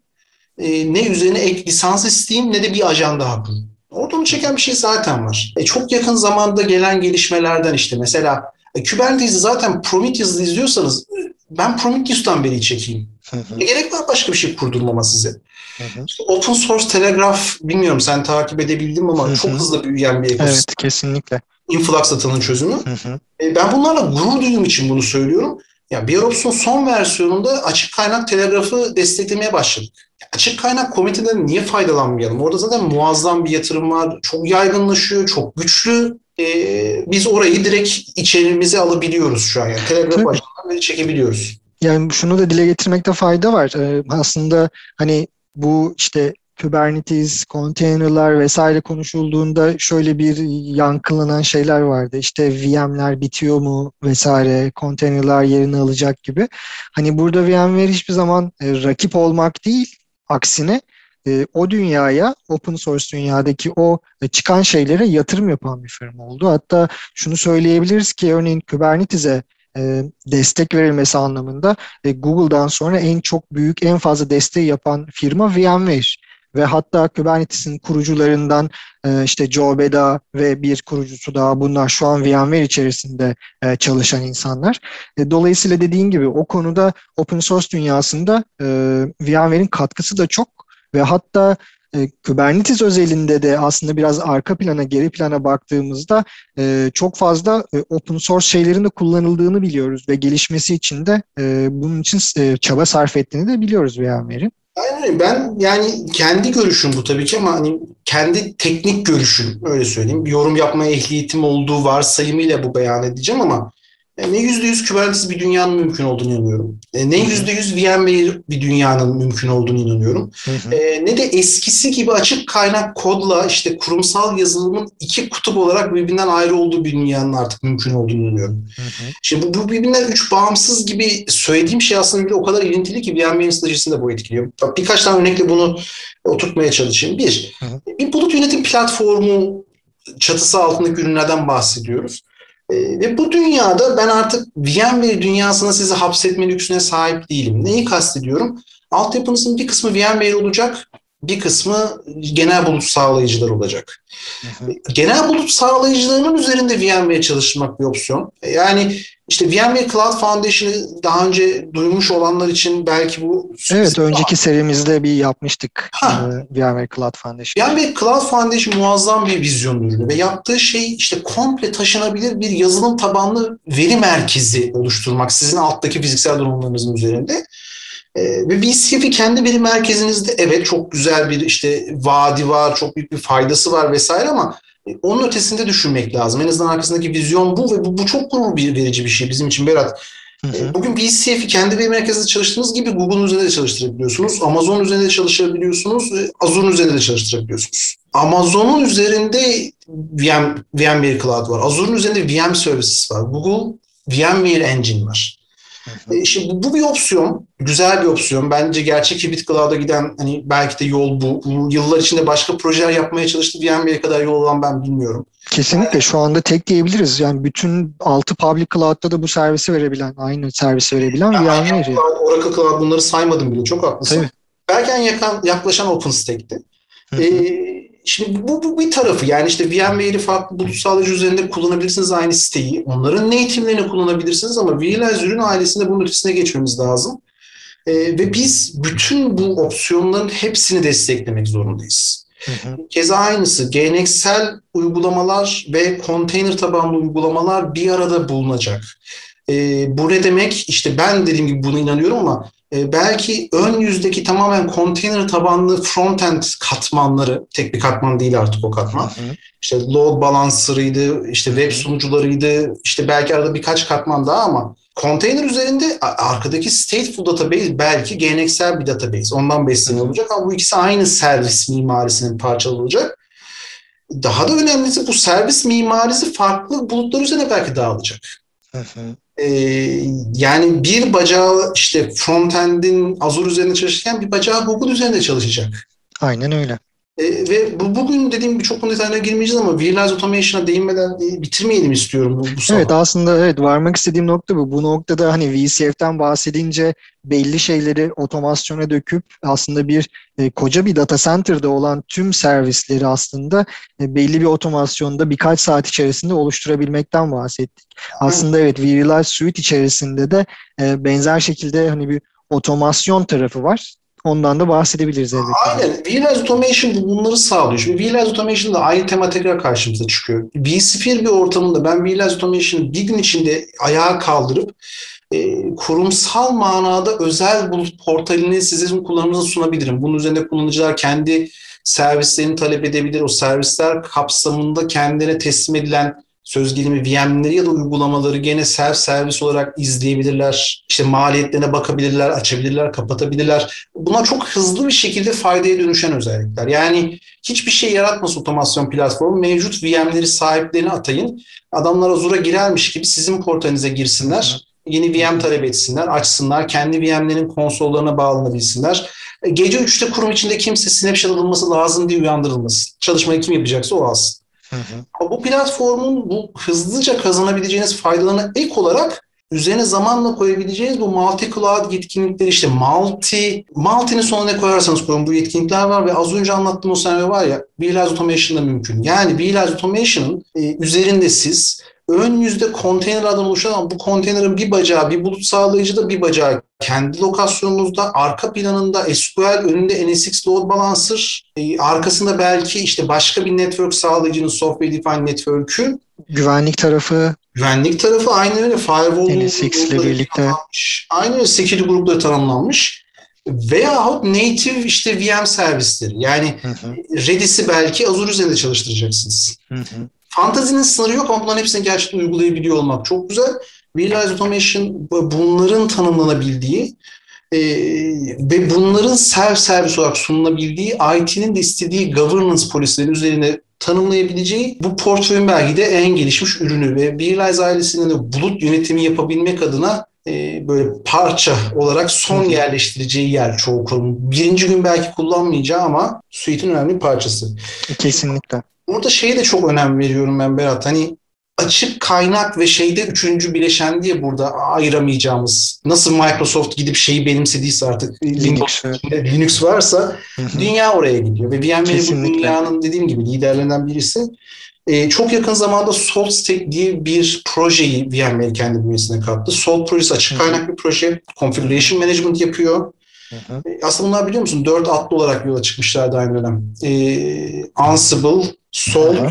e, ne üzerine ek lisans isteyeyim ne de bir ajanda Oradan çeken bir şey zaten var. E, çok yakın zamanda gelen gelişmelerden işte mesela e, Kubernetes'i zaten Prometheus'da izliyorsanız ben Prometheus'tan veriyi çekeyim. E, gerek var başka bir şey kurdurmama size. İşte open source Telegraph bilmiyorum sen takip edebildin ama çok hızlı büyüyen bir ekosistem. Evet kesinlikle. Influx datanın çözümü. E, ben bunlarla gurur duyduğum için bunu söylüyorum. Ya Biorobs'un son versiyonunda açık kaynak telegrafı desteklemeye başladık. Açık kaynak komiteden niye faydalanmayalım? Orada zaten muazzam bir yatırım var. Çok yaygınlaşıyor, çok güçlü. Ee, biz orayı direkt içerimize alabiliyoruz şu an. Yani telegraf başından çekebiliyoruz. Yani şunu da dile getirmekte fayda var. Ee, aslında hani bu işte Kubernetes, konteynerler vesaire konuşulduğunda şöyle bir yankılanan şeyler vardı. İşte VM'ler bitiyor mu vesaire, konteynerler yerini alacak gibi. Hani burada VMware hiçbir zaman e, rakip olmak değil, aksine e, o dünyaya, open source dünyadaki o e, çıkan şeylere yatırım yapan bir firma oldu. Hatta şunu söyleyebiliriz ki örneğin Kubernetes'e destek verilmesi anlamında Google'dan sonra en çok büyük, en fazla desteği yapan firma VMware ve hatta Kubernetes'in kurucularından e, işte Joe Beda ve bir kurucusu daha bunlar şu an VMware içerisinde e, çalışan insanlar. E, dolayısıyla dediğin gibi o konuda open source dünyasında e, VMware'in katkısı da çok ve hatta e, Kubernetes özelinde de aslında biraz arka plana, geri plana baktığımızda e, çok fazla e, open source şeylerin de kullanıldığını biliyoruz ve gelişmesi için de e, bunun için e, çaba sarf ettiğini de biliyoruz VMware'in. Aynen ben yani kendi görüşüm bu tabii ki ama hani kendi teknik görüşüm öyle söyleyeyim. Yorum yapma ehliyetim olduğu varsayımıyla bu beyan edeceğim ama ne yüzde yüz Kubernetes bir dünyanın mümkün olduğunu inanıyorum. E, ne yüzde yüz VMware bir dünyanın mümkün olduğunu inanıyorum. E, ne de eskisi gibi açık kaynak kodla işte kurumsal yazılımın iki kutup olarak birbirinden ayrı olduğu bir dünyanın artık mümkün olduğunu inanıyorum. Şimdi bu, bu birbirinden üç bağımsız gibi söylediğim şey aslında bir o kadar ilintili ki VMware'in stratejisini de bu etkiliyor. Birkaç tane örnekle bunu oturtmaya çalışayım. Bir, bir bulut yönetim platformu çatısı altındaki ürünlerden bahsediyoruz. Ee, ve bu dünyada ben artık VMware dünyasına sizi hapsetme lüksüne sahip değilim. Neyi kastediyorum? Altyapınızın bir kısmı VMware olacak, bir kısmı genel bulut sağlayıcılar olacak. Hı hı. Genel bulut sağlayıcılarının üzerinde VMware çalışmak bir opsiyon. Yani işte VMware Cloud Foundation'ı daha önce duymuş olanlar için belki bu... Evet, önceki serimizde bir yapmıştık ha. VMware Cloud Foundation. VMware Cloud Foundation muazzam bir vizyon ürünü ve yaptığı şey işte komple taşınabilir bir yazılım tabanlı veri merkezi oluşturmak sizin alttaki fiziksel durumlarınızın üzerinde. Ee, ve BCF'i kendi veri merkezinizde evet çok güzel bir işte vaadi var, çok büyük bir faydası var vesaire ama onun ötesinde düşünmek lazım. En azından arkasındaki vizyon bu ve bu, bu çok gurur bir verici bir şey bizim için Berat. Hı hı. Bugün BCF'i kendi veri merkezinde çalıştığınız gibi Google'un üzerinde de çalıştırabiliyorsunuz. Amazon üzerinde de çalışabiliyorsunuz. Azure'un üzerinde de çalıştırabiliyorsunuz. Amazon'un üzerinde VM, VMware Cloud var. Azure'un üzerinde VM Services var. Google VMware Engine var. E, şimdi bu, bu bir opsiyon. Güzel bir opsiyon. Bence gerçek hibrit cloud'a giden hani belki de yol bu. Yıllar içinde başka projeler yapmaya çalıştı. VMware'e kadar yol olan ben bilmiyorum. Kesinlikle şu anda tek diyebiliriz. Yani bütün altı public cloud'da da bu servisi verebilen, aynı servisi verebilen yani VMware. Oracle Cloud bunları saymadım bile. Çok haklısın. Tabii. Belki en yakın, yaklaşan OpenStack'ti. Ee, Şimdi bu, bu bir tarafı yani işte VMware'i farklı bulut sağlayıcı üzerinde kullanabilirsiniz aynı siteyi. Onların native'lerini kullanabilirsiniz ama VLAS ürün ailesinde bunun ötesine geçmemiz lazım. Ee, ve biz bütün bu opsiyonların hepsini desteklemek zorundayız. Hı hı. Keza aynısı geleneksel uygulamalar ve konteyner tabanlı uygulamalar bir arada bulunacak. Ee, bu ne demek? İşte ben dediğim gibi buna inanıyorum ama e, belki ön yüzdeki tamamen konteyner tabanlı front-end katmanları, tek bir katman değil artık o katman. Hı hı. İşte load balancer'ıydı, işte web sunucularıydı, işte belki arada birkaç katman daha ama konteyner üzerinde arkadaki stateful database belki geleneksel bir database. Ondan besleniyor olacak ama bu ikisi aynı servis mimarisinin parçalı olacak. daha da önemlisi bu servis mimarisi farklı bulutlar üzerine belki dağılacak. Hı hı. Ee, yani bir bacağı işte frontend'in Azure üzerinde çalışırken bir bacağı Google üzerinde çalışacak. Aynen öyle. E, ve bu, bugün dediğim gibi çok detayına girmeyeceğiz ama Realize Automation'a değinmeden e, bitirmeyelim istiyorum bu, bu sabah. Evet aslında evet varmak istediğim nokta bu. Bu noktada hani VCF'den bahsedince belli şeyleri otomasyona döküp aslında bir e, koca bir data center'da olan tüm servisleri aslında e, belli bir otomasyonda birkaç saat içerisinde oluşturabilmekten bahsettik. Aslında evet vRealize Suite içerisinde de e, benzer şekilde hani bir otomasyon tarafı var. Ondan da bahsedebiliriz elbette. Aynen. Realize Automation bunları sağlıyor. Şimdi Realize Automation'da aynı tema tekrar karşımıza çıkıyor. vSphere bir ortamında ben Realize Automation'ı bir gün içinde ayağa kaldırıp e, kurumsal manada özel bulut portalini sizin kullanımınıza sunabilirim. Bunun üzerinde kullanıcılar kendi servislerini talep edebilir. O servisler kapsamında kendine teslim edilen söz gelimi VM'leri ya da uygulamaları gene self servis olarak izleyebilirler. İşte maliyetlerine bakabilirler, açabilirler, kapatabilirler. Buna çok hızlı bir şekilde faydaya dönüşen özellikler. Yani hiçbir şey yaratmasın otomasyon platformu. Mevcut VM'leri sahiplerine atayın. Adamlar Azure'a girermiş gibi sizin portalinize girsinler. Yeni VM talep etsinler, açsınlar. Kendi VM'lerin konsollarına bağlanabilsinler. Gece 3'te kurum içinde kimse snapshot alınması lazım diye uyandırılmasın. Çalışmayı kim yapacaksa o alsın. Hı hı. Bu platformun bu hızlıca kazanabileceğiniz faydalarına ek olarak üzerine zamanla koyabileceğiniz bu multi cloud yetkinlikleri işte multi, multi'nin sonuna ne koyarsanız koyun bu yetkinlikler var ve az önce anlattığım o senaryo var ya Realize Automation da mümkün. Yani Realize Automation'ın e, üzerinde siz ön yüzde konteynerlerden oluşan ama bu konteynerin bir bacağı bir bulut sağlayıcı da bir bacağı. Kendi lokasyonunuzda arka planında SQL önünde NSX load balancer e, arkasında belki işte başka bir network sağlayıcının software defined network'ü. Güvenlik tarafı. Güvenlik tarafı aynı öyle. Firewall NSX ile birlikte. Aynı öyle security grupları tanımlanmış veyahut native işte VM servisleri yani hı hı. Redis'i belki Azure üzerinde çalıştıracaksınız. Hı hı. Fantazinin sınırı yok ama bunların hepsini gerçekten uygulayabiliyor olmak çok güzel. Realize Automation bunların tanımlanabildiği e, ve bunların self servis olarak sunulabildiği IT'nin de istediği governance polislerin üzerine tanımlayabileceği bu portföyün belki de en gelişmiş ürünü ve Realize ailesinin de bulut yönetimi yapabilmek adına e, böyle parça olarak son yerleştireceği yer çoğu kurum. Birinci gün belki kullanmayacağı ama suite'in önemli bir parçası. Kesinlikle. Burada şeye de çok önem veriyorum ben Berat. Hani açık kaynak ve şeyde üçüncü bileşen diye burada ayıramayacağımız nasıl Microsoft gidip şeyi benimsediyse artık Linux, Linux varsa dünya oraya gidiyor ve VMware bu dünyanın dediğim gibi liderlerinden birisi. Ee, çok yakın zamanda SaltStack diye bir projeyi VMware kendi bünyesine kattı. Salt projesi açık kaynak bir proje. Configuration Management yapıyor. Hı hı. E, aslında bunlar biliyor musun? Dört atlı olarak yola çıkmışlardı aynı dönem. Ee, Ansible, Sol, hı hı.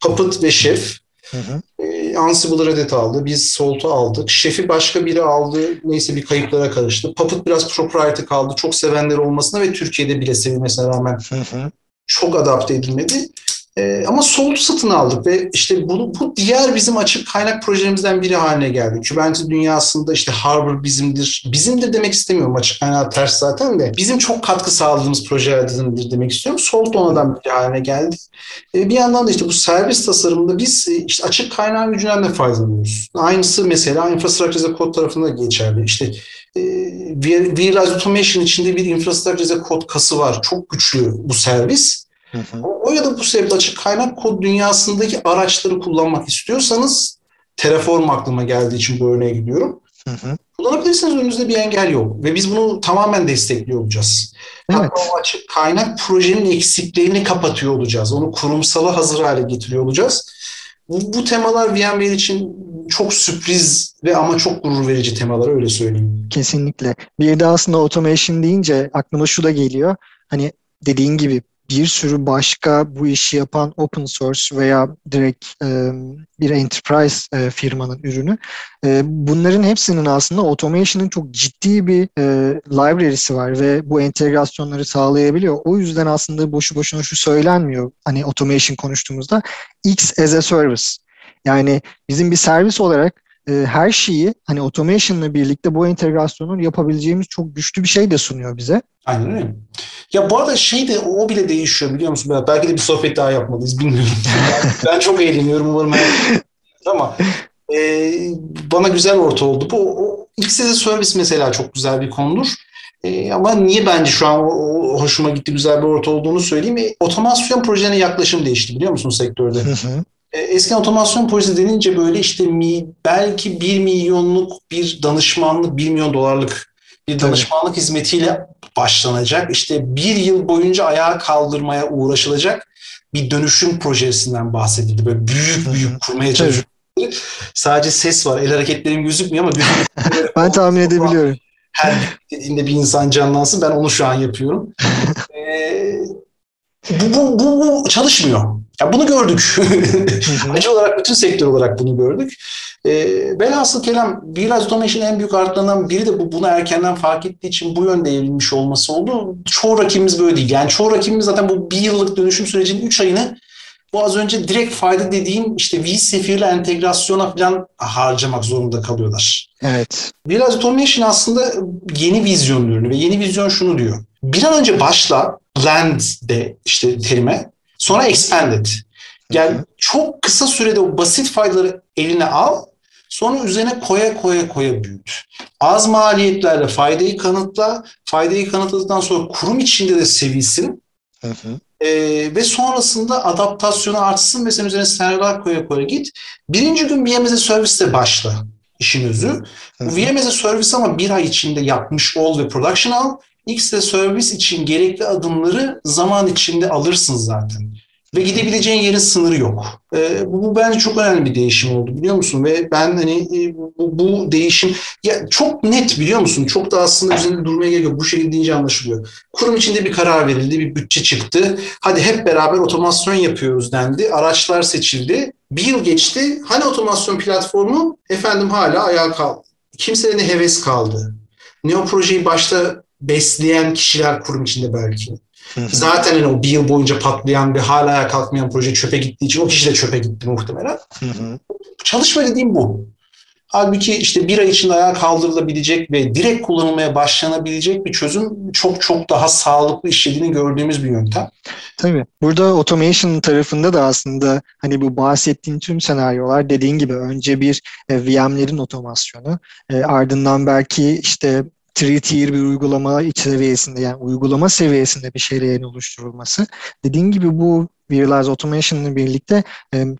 Puppet ve Chef. Hı hı. Ee, Ansible'ı Reddit aldı. Biz Salt'u aldık. Chef'i başka biri aldı. Neyse bir kayıplara karıştı. Puppet biraz proprietary kaldı. Çok sevenleri olmasına ve Türkiye'de bile sevilmesine rağmen hı hı. çok adapte edilmedi. E, ama Solt'u satın aldık ve işte bunu, bu diğer bizim açık kaynak projelerimizden biri haline geldi. Kubernetes dünyasında işte Harbor bizimdir. Bizimdir demek istemiyorum açık kaynağı ters zaten de. Bizim çok katkı sağladığımız projelerdendir demek istiyorum. Solt onlardan bir haline geldi. E, bir yandan da işte bu servis tasarımında biz e, işte açık kaynağın gücünden de faydalanıyoruz. Aynısı mesela infrastructure as code tarafında geçerli. İşte e, Realize Automation içinde bir infrastructure as code kası var. Çok güçlü bu servis. Hı hı. O ya da bu sebeple açık kaynak kod dünyasındaki araçları kullanmak istiyorsanız Terraform aklıma geldiği için bu örneğe gidiyorum. Hı hı. Kullanabilirsiniz önünüzde bir engel yok. Ve biz bunu tamamen destekliyor olacağız. Evet. Hatta o açık kaynak projenin eksiklerini kapatıyor olacağız. Onu kurumsala hazır hale getiriyor olacağız. Bu, bu temalar VMware için çok sürpriz ve ama çok gurur verici temalar öyle söyleyeyim. Kesinlikle. Bir de aslında automation deyince aklıma şu da geliyor. Hani dediğin gibi bir sürü başka bu işi yapan open source veya direkt e, bir enterprise e, firmanın ürünü. E, bunların hepsinin aslında automation'ın çok ciddi bir e, library'si var ve bu entegrasyonları sağlayabiliyor. O yüzden aslında boşu boşuna şu söylenmiyor hani automation konuştuğumuzda X as a service. Yani bizim bir servis olarak e, her şeyi hani automation'la birlikte bu entegrasyonu yapabileceğimiz çok güçlü bir şey de sunuyor bize. Aynen öyle. Ya bu arada şey de o bile değişiyor biliyor musun? Belki de bir sohbet daha yapmalıyız bilmiyorum. ben çok eğleniyorum umarım ama e, bana güzel orta oldu. Bu o, X as service mesela çok güzel bir konudur. E, ama niye bence şu an o, o, hoşuma gitti güzel bir orta olduğunu söyleyeyim. E, otomasyon projelerine yaklaşım değişti biliyor musun sektörde? E, Eski otomasyon projesi denince böyle işte mi, belki bir milyonluk bir danışmanlık, bir milyon dolarlık bir danışmanlık Tabii. hizmetiyle başlanacak. İşte bir yıl boyunca ayağa kaldırmaya uğraşılacak bir dönüşüm projesinden bahsedildi. Böyle büyük büyük kurmaya çalışıyor. Sadece ses var. El hareketlerim gözükmüyor ama ben tahmin edebiliyorum. Her dediğinde bir insan canlansın. Ben onu şu an yapıyorum. ee, bu, bu, bu, bu çalışmıyor. Ya bunu gördük. Acı olarak bütün sektör olarak bunu gördük. E, velhasıl kelam biraz automation en büyük artlarından biri de bu bunu erkenden fark ettiği için bu yönde evrilmiş olması oldu. Çoğu rakibimiz böyle değil. Yani çoğu rakibimiz zaten bu bir yıllık dönüşüm sürecinin 3 ayını bu az önce direkt fayda dediğim işte vSphere ile entegrasyona falan harcamak zorunda kalıyorlar. Evet. Biraz automation aslında yeni vizyon ürünü ve yeni vizyon şunu diyor. Bir an önce başla land de işte terime sonra expand et. Yani çok kısa sürede o basit faydaları eline al sonra üzerine koya koya koya büyüt. Az maliyetlerle faydayı kanıtla. Faydayı kanıtladıktan sonra kurum içinde de sevilsin. Hı hı. Ee, ve sonrasında adaptasyonu artsın ve sen üzerine senaryolar koya koya git. Birinci gün VMS serviste başla işin özü. Bu VMS servisi ama bir ay içinde yapmış ol ve production al. X de servis için gerekli adımları zaman içinde alırsın zaten. Ve gidebileceğin yerin sınırı yok. E, bu, bu bence çok önemli bir değişim oldu biliyor musun? Ve ben hani e, bu, bu değişim ya çok net biliyor musun? Çok da aslında üzerinde durmaya gerek yok. Bu şekilde deyince anlaşılıyor. Kurum içinde bir karar verildi, bir bütçe çıktı. Hadi hep beraber otomasyon yapıyoruz dendi. Araçlar seçildi. Bir yıl geçti. Hani otomasyon platformu efendim hala ayağa kaldı. Kimseye ne heves kaldı. Ne o projeyi başta besleyen kişiler kurum içinde belki. Zaten hani o bir yıl boyunca patlayan ve hala ayağa kalkmayan proje çöpe gittiği için o kişi de çöpe gitti muhtemelen. Çalışma dediğim bu. Halbuki işte bir ay içinde ayağa kaldırılabilecek ve direkt kullanılmaya başlanabilecek bir çözüm çok çok daha sağlıklı işlediğini gördüğümüz bir yöntem. Tabii. Burada automation tarafında da aslında hani bu bahsettiğin tüm senaryolar dediğin gibi önce bir e, VM'lerin otomasyonu, e, ardından belki işte 3-tier bir uygulama iç seviyesinde yani uygulama seviyesinde bir şeylerin oluşturulması. Dediğin gibi bu Realize Automation ile birlikte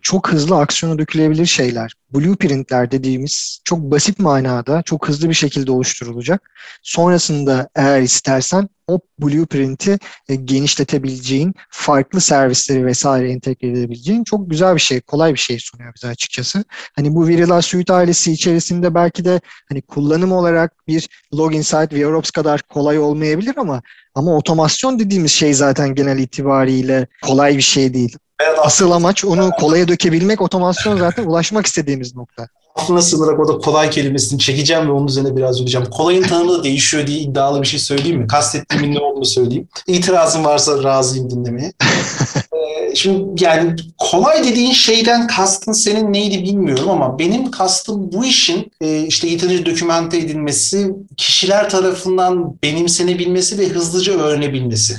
çok hızlı aksiyona dökülebilir şeyler. Blueprintler dediğimiz çok basit manada çok hızlı bir şekilde oluşturulacak. Sonrasında eğer istersen o blueprint'i e, genişletebileceğin, farklı servisleri vesaire entegre edebileceğin çok güzel bir şey, kolay bir şey sunuyor bize açıkçası. Hani bu Verilar Suite ailesi içerisinde belki de hani kullanım olarak bir Login Site ve Europs kadar kolay olmayabilir ama ama otomasyon dediğimiz şey zaten genel itibariyle kolay bir şey değil. Asıl amaç onu kolaya dökebilmek, otomasyon zaten ulaşmak istediğimiz nokta aklına sığınarak orada kolay kelimesini çekeceğim ve onun üzerine biraz duracağım. Kolayın tanımı da değişiyor diye iddialı bir şey söyleyeyim mi? Kastettiğimin ne olduğunu söyleyeyim. İtirazın varsa razıyım dinlemeye. ee, şimdi yani kolay dediğin şeyden kastın senin neydi bilmiyorum ama benim kastım bu işin e, işte yeterince dokümente edilmesi, kişiler tarafından benimsenebilmesi ve hızlıca öğrenebilmesi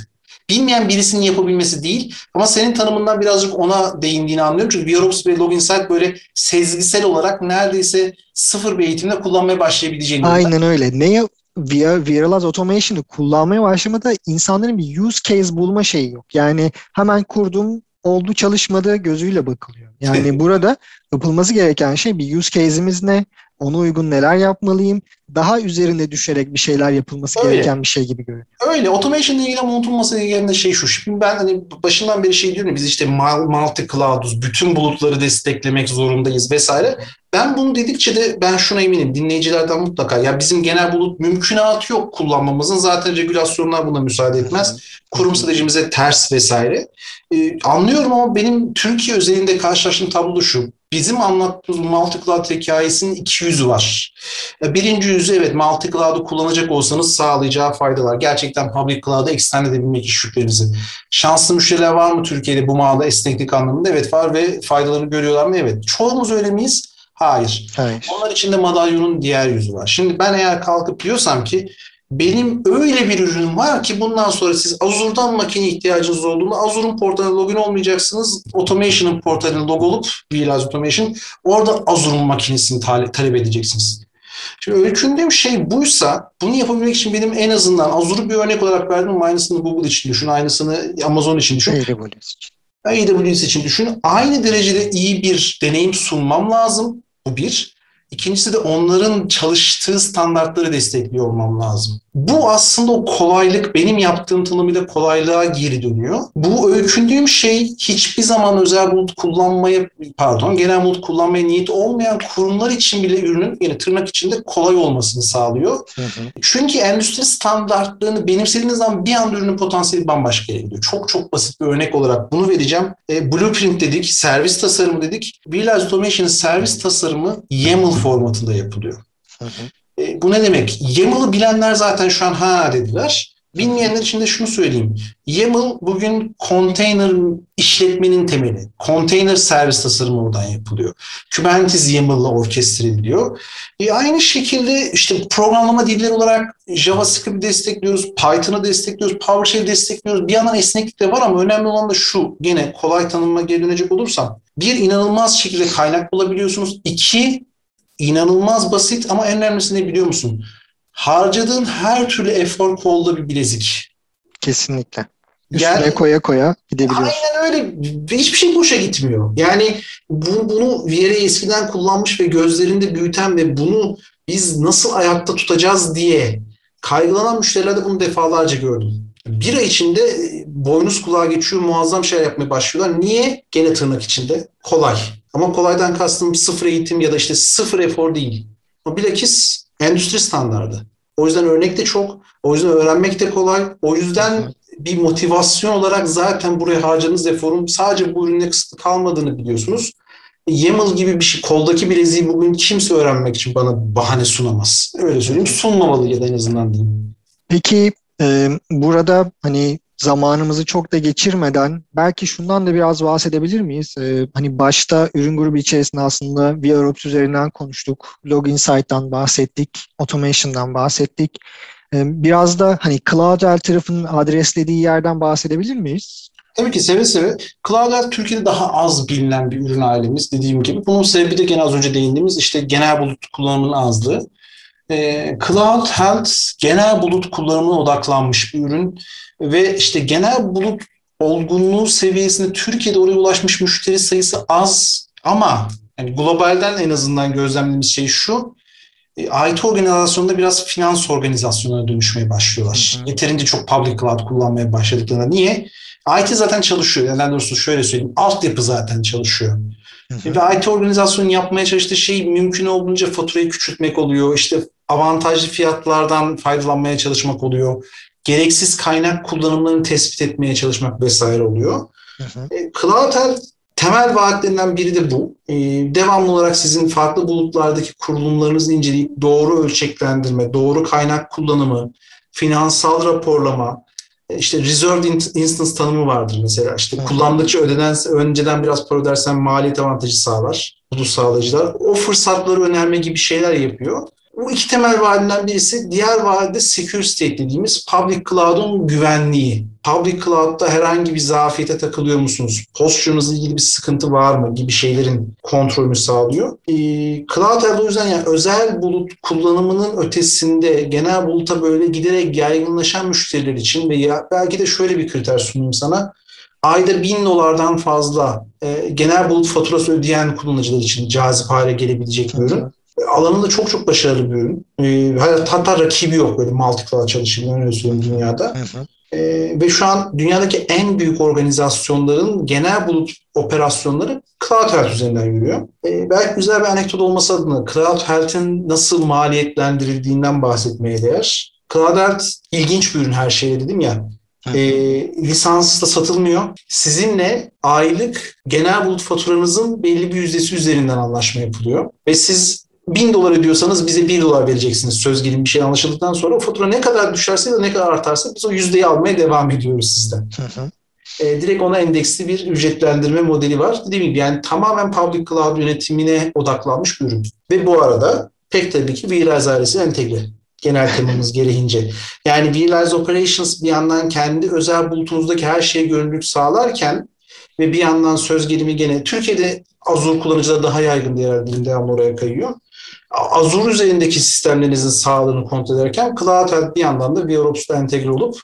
bilmeyen birisinin yapabilmesi değil. Ama senin tanımından birazcık ona değindiğini anlıyorum. Çünkü VROPS ve Loginsight böyle sezgisel olarak neredeyse sıfır bir eğitimde kullanmaya başlayabileceğini. Aynen öyle. Neye Viralize Automation'ı kullanmaya başlamada insanların bir use case bulma şeyi yok. Yani hemen kurdum oldu çalışmadı gözüyle bakılıyor. Yani burada yapılması gereken şey bir use case'imiz ne? ona uygun neler yapmalıyım? Daha üzerine düşerek bir şeyler yapılması Öyle. gereken bir şey gibi görünüyor. Öyle. Automation ile ilgili ama unutulması gereken de şey şu. Şimdi ben hani başından beri şey diyorum biz işte multi cloud'uz, bütün bulutları desteklemek zorundayız vesaire. Ben bunu dedikçe de ben şuna eminim dinleyicilerden mutlaka ya bizim genel bulut mümkünatı yok kullanmamızın zaten regülasyonlar buna müsaade etmez. Kurum stratejimize ters vesaire. Ee, anlıyorum ama benim Türkiye özelinde karşılaştığım tablo şu bizim anlattığımız multi-cloud hikayesinin iki yüzü var. Birinci yüzü evet multi-cloud'u kullanacak olsanız sağlayacağı faydalar. Gerçekten public cloud'a extend edebilmek iş yüklerinizi. Şanslı müşteriler var mı Türkiye'de bu mağda esneklik anlamında? Evet var ve faydalarını görüyorlar mı? Evet. Çoğumuz öyle miyiz? Hayır. Hayır. Onlar içinde madalyonun diğer yüzü var. Şimdi ben eğer kalkıp diyorsam ki benim öyle bir ürünüm var ki bundan sonra siz Azure'dan makine ihtiyacınız olduğunda Azure'un portaline login olmayacaksınız. Automation'ın portaline log olup Realize Automation orada Azure'un makinesini talep edeceksiniz. Şimdi öykündüğüm şey buysa bunu yapabilmek için benim en azından Azure'u bir örnek olarak verdim. Aynısını Google için düşün, aynısını Amazon için düşün. AWS için. AWS için düşün. Aynı derecede iyi bir deneyim sunmam lazım. Bu bir. İkincisi de onların çalıştığı standartları destekliyor olmam lazım. Bu aslında o kolaylık benim yaptığım tanımıyla kolaylığa geri dönüyor. Bu öykündüğüm şey hiçbir zaman özel bulut kullanmaya pardon genel bulut kullanmaya niyet olmayan kurumlar için bile ürünün yani tırnak içinde kolay olmasını sağlıyor. Hı hı. Çünkü endüstri standartlarını benimsediğiniz zaman bir anda ürünün potansiyeli bambaşka yere gidiyor. Çok çok basit bir örnek olarak bunu vereceğim. E, blueprint dedik, servis tasarımı dedik. Realize Automation'ın servis tasarımı YAML formatında yapılıyor. Hı hı. E, bu ne demek? YAML'ı bilenler zaten şu an ha dediler. Bilmeyenler için de şunu söyleyeyim. YAML bugün konteyner işletmenin temeli. Konteyner servis tasarımı oradan yapılıyor. Kubernetes YAML'la orkestre ediliyor. E aynı şekilde işte programlama dilleri olarak JavaScript destekliyoruz, Python'ı destekliyoruz, PowerShell destekliyoruz. Bir yandan esneklik de var ama önemli olan da şu. Gene kolay tanımıma geri dönecek olursam. Bir, inanılmaz şekilde kaynak bulabiliyorsunuz. İki, inanılmaz basit ama en önemlisi ne biliyor musun? Harcadığın her türlü efor kolda bir bilezik. Kesinlikle. Üstüne yani, koya koya gidebiliyorsun. Aynen öyle. Hiçbir şey boşa gitmiyor. Yani bu, bunu Vieira eskiden kullanmış ve gözlerinde büyüten ve bunu biz nasıl ayakta tutacağız diye kaygılanan müşterilerde bunu defalarca gördüm. Bir ay içinde boynuz kulağa geçiyor, muazzam şeyler yapmaya başlıyorlar. Niye? Gene tırnak içinde. Kolay. Ama kolaydan kastım sıfır eğitim ya da işte sıfır efor değil. O bilakis endüstri standardı. O yüzden örnek de çok. O yüzden öğrenmek de kolay. O yüzden bir motivasyon olarak zaten buraya harcadığınız eforun sadece bu ürüne kısıtlı kalmadığını biliyorsunuz. YAML gibi bir şey, koldaki bileziği bugün kimse öğrenmek için bana bahane sunamaz. Öyle söyleyeyim. Sunmamalı ya da en azından diyeyim. Peki e, burada hani zamanımızı çok da geçirmeden belki şundan da biraz bahsedebilir miyiz? Ee, hani başta ürün grubu içerisinde aslında VROps üzerinden konuştuk. Log Insight'tan bahsettik. Automation'dan bahsettik. Ee, biraz da hani CloudL tarafının adreslediği yerden bahsedebilir miyiz? Tabii ki seve seve. CloudL Türkiye'de daha az bilinen bir ürün ailemiz dediğim gibi. Bunun sebebi de gene az önce değindiğimiz işte genel bulut kullanımının azlığı. Ee, Cloud Health genel bulut kullanımına odaklanmış bir ürün ve işte genel bulut olgunluğu seviyesinde Türkiye'de oraya ulaşmış müşteri sayısı az ama yani globalden en azından gözlemlediğimiz şey şu e, IT organizasyonunda biraz finans organizasyonuna dönüşmeye başlıyorlar. Hı hı. Yeterince çok public cloud kullanmaya başladıklarında. Niye? IT zaten çalışıyor. Yani doğrusu şöyle söyleyeyim. Altyapı zaten çalışıyor. Hı hı. Ve IT organizasyonun yapmaya çalıştığı şey mümkün olduğunca faturayı küçültmek oluyor. İşte avantajlı fiyatlardan faydalanmaya çalışmak oluyor gereksiz kaynak kullanımlarını tespit etmeye çalışmak vesaire oluyor. Hı hı. E, temel vaatlerinden biri de bu. E, devamlı olarak sizin farklı bulutlardaki kurulumlarınızı inceleyip doğru ölçeklendirme, doğru kaynak kullanımı, finansal raporlama, e, işte reserved instance tanımı vardır mesela. İşte Hı. kullandıkça ödenen, önceden biraz para ödersen maliyet avantajı sağlar. Bulut sağlayıcılar. O fırsatları önerme gibi şeyler yapıyor. Bu iki temel vaadinden birisi. Diğer vaadi secure state dediğimiz public cloud'un güvenliği. Public cloud'da herhangi bir zafiyete takılıyor musunuz? Posture'unuzla ilgili bir sıkıntı var mı? Gibi şeylerin kontrolünü sağlıyor. Ee, cloud o yüzden yani özel bulut kullanımının ötesinde genel buluta böyle giderek yaygınlaşan müşteriler için ve ya belki de şöyle bir kriter sunayım sana ayda bin dolardan fazla e, genel bulut faturası ödeyen kullanıcılar için cazip hale gelebilecek bir ürün alanında çok çok başarılı bir ürün. E, hatta rakibi yok böyle multi-cloud çalışımların öyle söyleyeyim dünyada. Hı hı. E, ve şu an dünyadaki en büyük organizasyonların genel bulut operasyonları Cloud Health üzerinden yürüyor. E, belki güzel bir anekdot olması adına Cloud Health'in nasıl maliyetlendirildiğinden bahsetmeye değer. Cloud Health ilginç bir ürün her şeye dedim ya. E, lisansla satılmıyor. Sizinle aylık genel bulut faturanızın belli bir yüzdesi üzerinden anlaşma yapılıyor. Ve siz 1000 dolar ödüyorsanız bize 1 dolar vereceksiniz söz gelin bir şey anlaşıldıktan sonra o fatura ne kadar düşerse ya da ne kadar artarsa biz o yüzdeyi almaya devam ediyoruz sizden. e, direkt ona endeksli bir ücretlendirme modeli var. Dediğim gibi yani tamamen public cloud yönetimine odaklanmış bir ürün. Ve bu arada pek tabii ki ailesi entegre. Genel temamız gereğince. Yani Realize Operations bir yandan kendi özel bulutunuzdaki her şeye gönüllülük sağlarken ve bir yandan söz gelimi gene Türkiye'de Azure kullanıcılar daha yaygın diğer dilim devamlı oraya kayıyor. Azure üzerindeki sistemlerinizin sağlığını kontrol ederken Cloud bir yandan da VROPS'ta entegre olup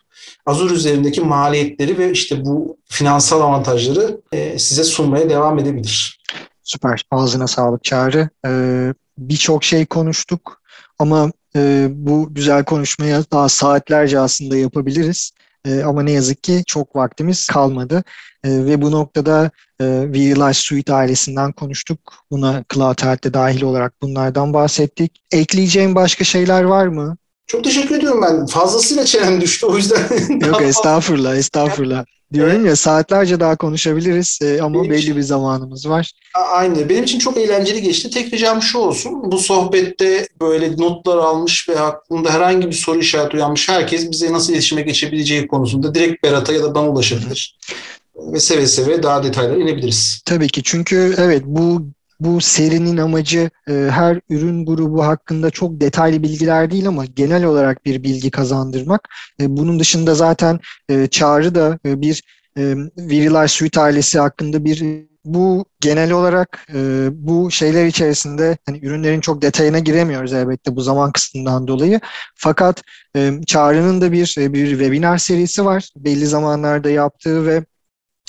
Azure üzerindeki maliyetleri ve işte bu finansal avantajları e, size sunmaya devam edebilir. Süper. Ağzına sağlık Çağrı. Ee, Birçok şey konuştuk ama e, bu güzel konuşmaya daha saatlerce aslında yapabiliriz. E, ama ne yazık ki çok vaktimiz kalmadı. E, ve bu noktada e, Realize Suite ailesinden konuştuk. Buna Cloud Health'te dahil olarak bunlardan bahsettik. Ekleyeceğim başka şeyler var mı? Çok teşekkür ediyorum ben. Fazlasıyla çenem düştü o yüzden. Yok estağfurullah estağfurullah. Diyorum ya saatlerce daha konuşabiliriz e, ama Benim belli için, bir zamanımız var. Aynı. Benim için çok eğlenceli geçti. Tek ricam şu olsun. Bu sohbette böyle notlar almış ve aklında herhangi bir soru işareti uyanmış herkes bize nasıl iletişime geçebileceği konusunda direkt Berat'a ya da bana ulaşabilir. Ve seve seve daha detaylara inebiliriz. Tabii ki çünkü evet bu bu serinin amacı e, her ürün grubu hakkında çok detaylı bilgiler değil ama genel olarak bir bilgi kazandırmak. E, bunun dışında zaten e, Çağrı da e, bir e, Virilar Suite ailesi hakkında bir bu genel olarak e, bu şeyler içerisinde hani ürünlerin çok detayına giremiyoruz elbette bu zaman kısıtından dolayı. Fakat e, Çağrı'nın da bir bir webinar serisi var. Belli zamanlarda yaptığı ve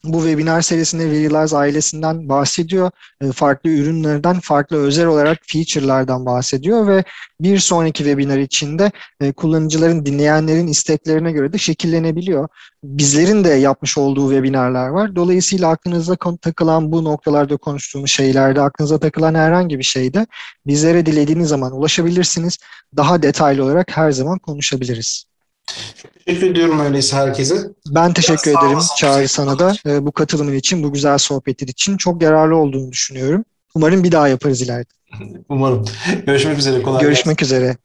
bu webinar serisinde Realize ailesinden bahsediyor. E, farklı ürünlerden, farklı özel olarak feature'lardan bahsediyor ve bir sonraki webinar içinde e, kullanıcıların, dinleyenlerin isteklerine göre de şekillenebiliyor. Bizlerin de yapmış olduğu webinarlar var. Dolayısıyla aklınıza takılan bu noktalarda konuştuğumuz şeylerde, aklınıza takılan herhangi bir şeyde bizlere dilediğiniz zaman ulaşabilirsiniz. Daha detaylı olarak her zaman konuşabiliriz. Çok teşekkür ediyorum öyleyse herkese. Ben teşekkür Biraz ederim Çağrı sana da e, bu katılımın için, bu güzel sohbetin için. Çok yararlı olduğunu düşünüyorum. Umarım bir daha yaparız ileride. Umarım. Görüşmek üzere. Kolay Görüşmek gelsin. üzere.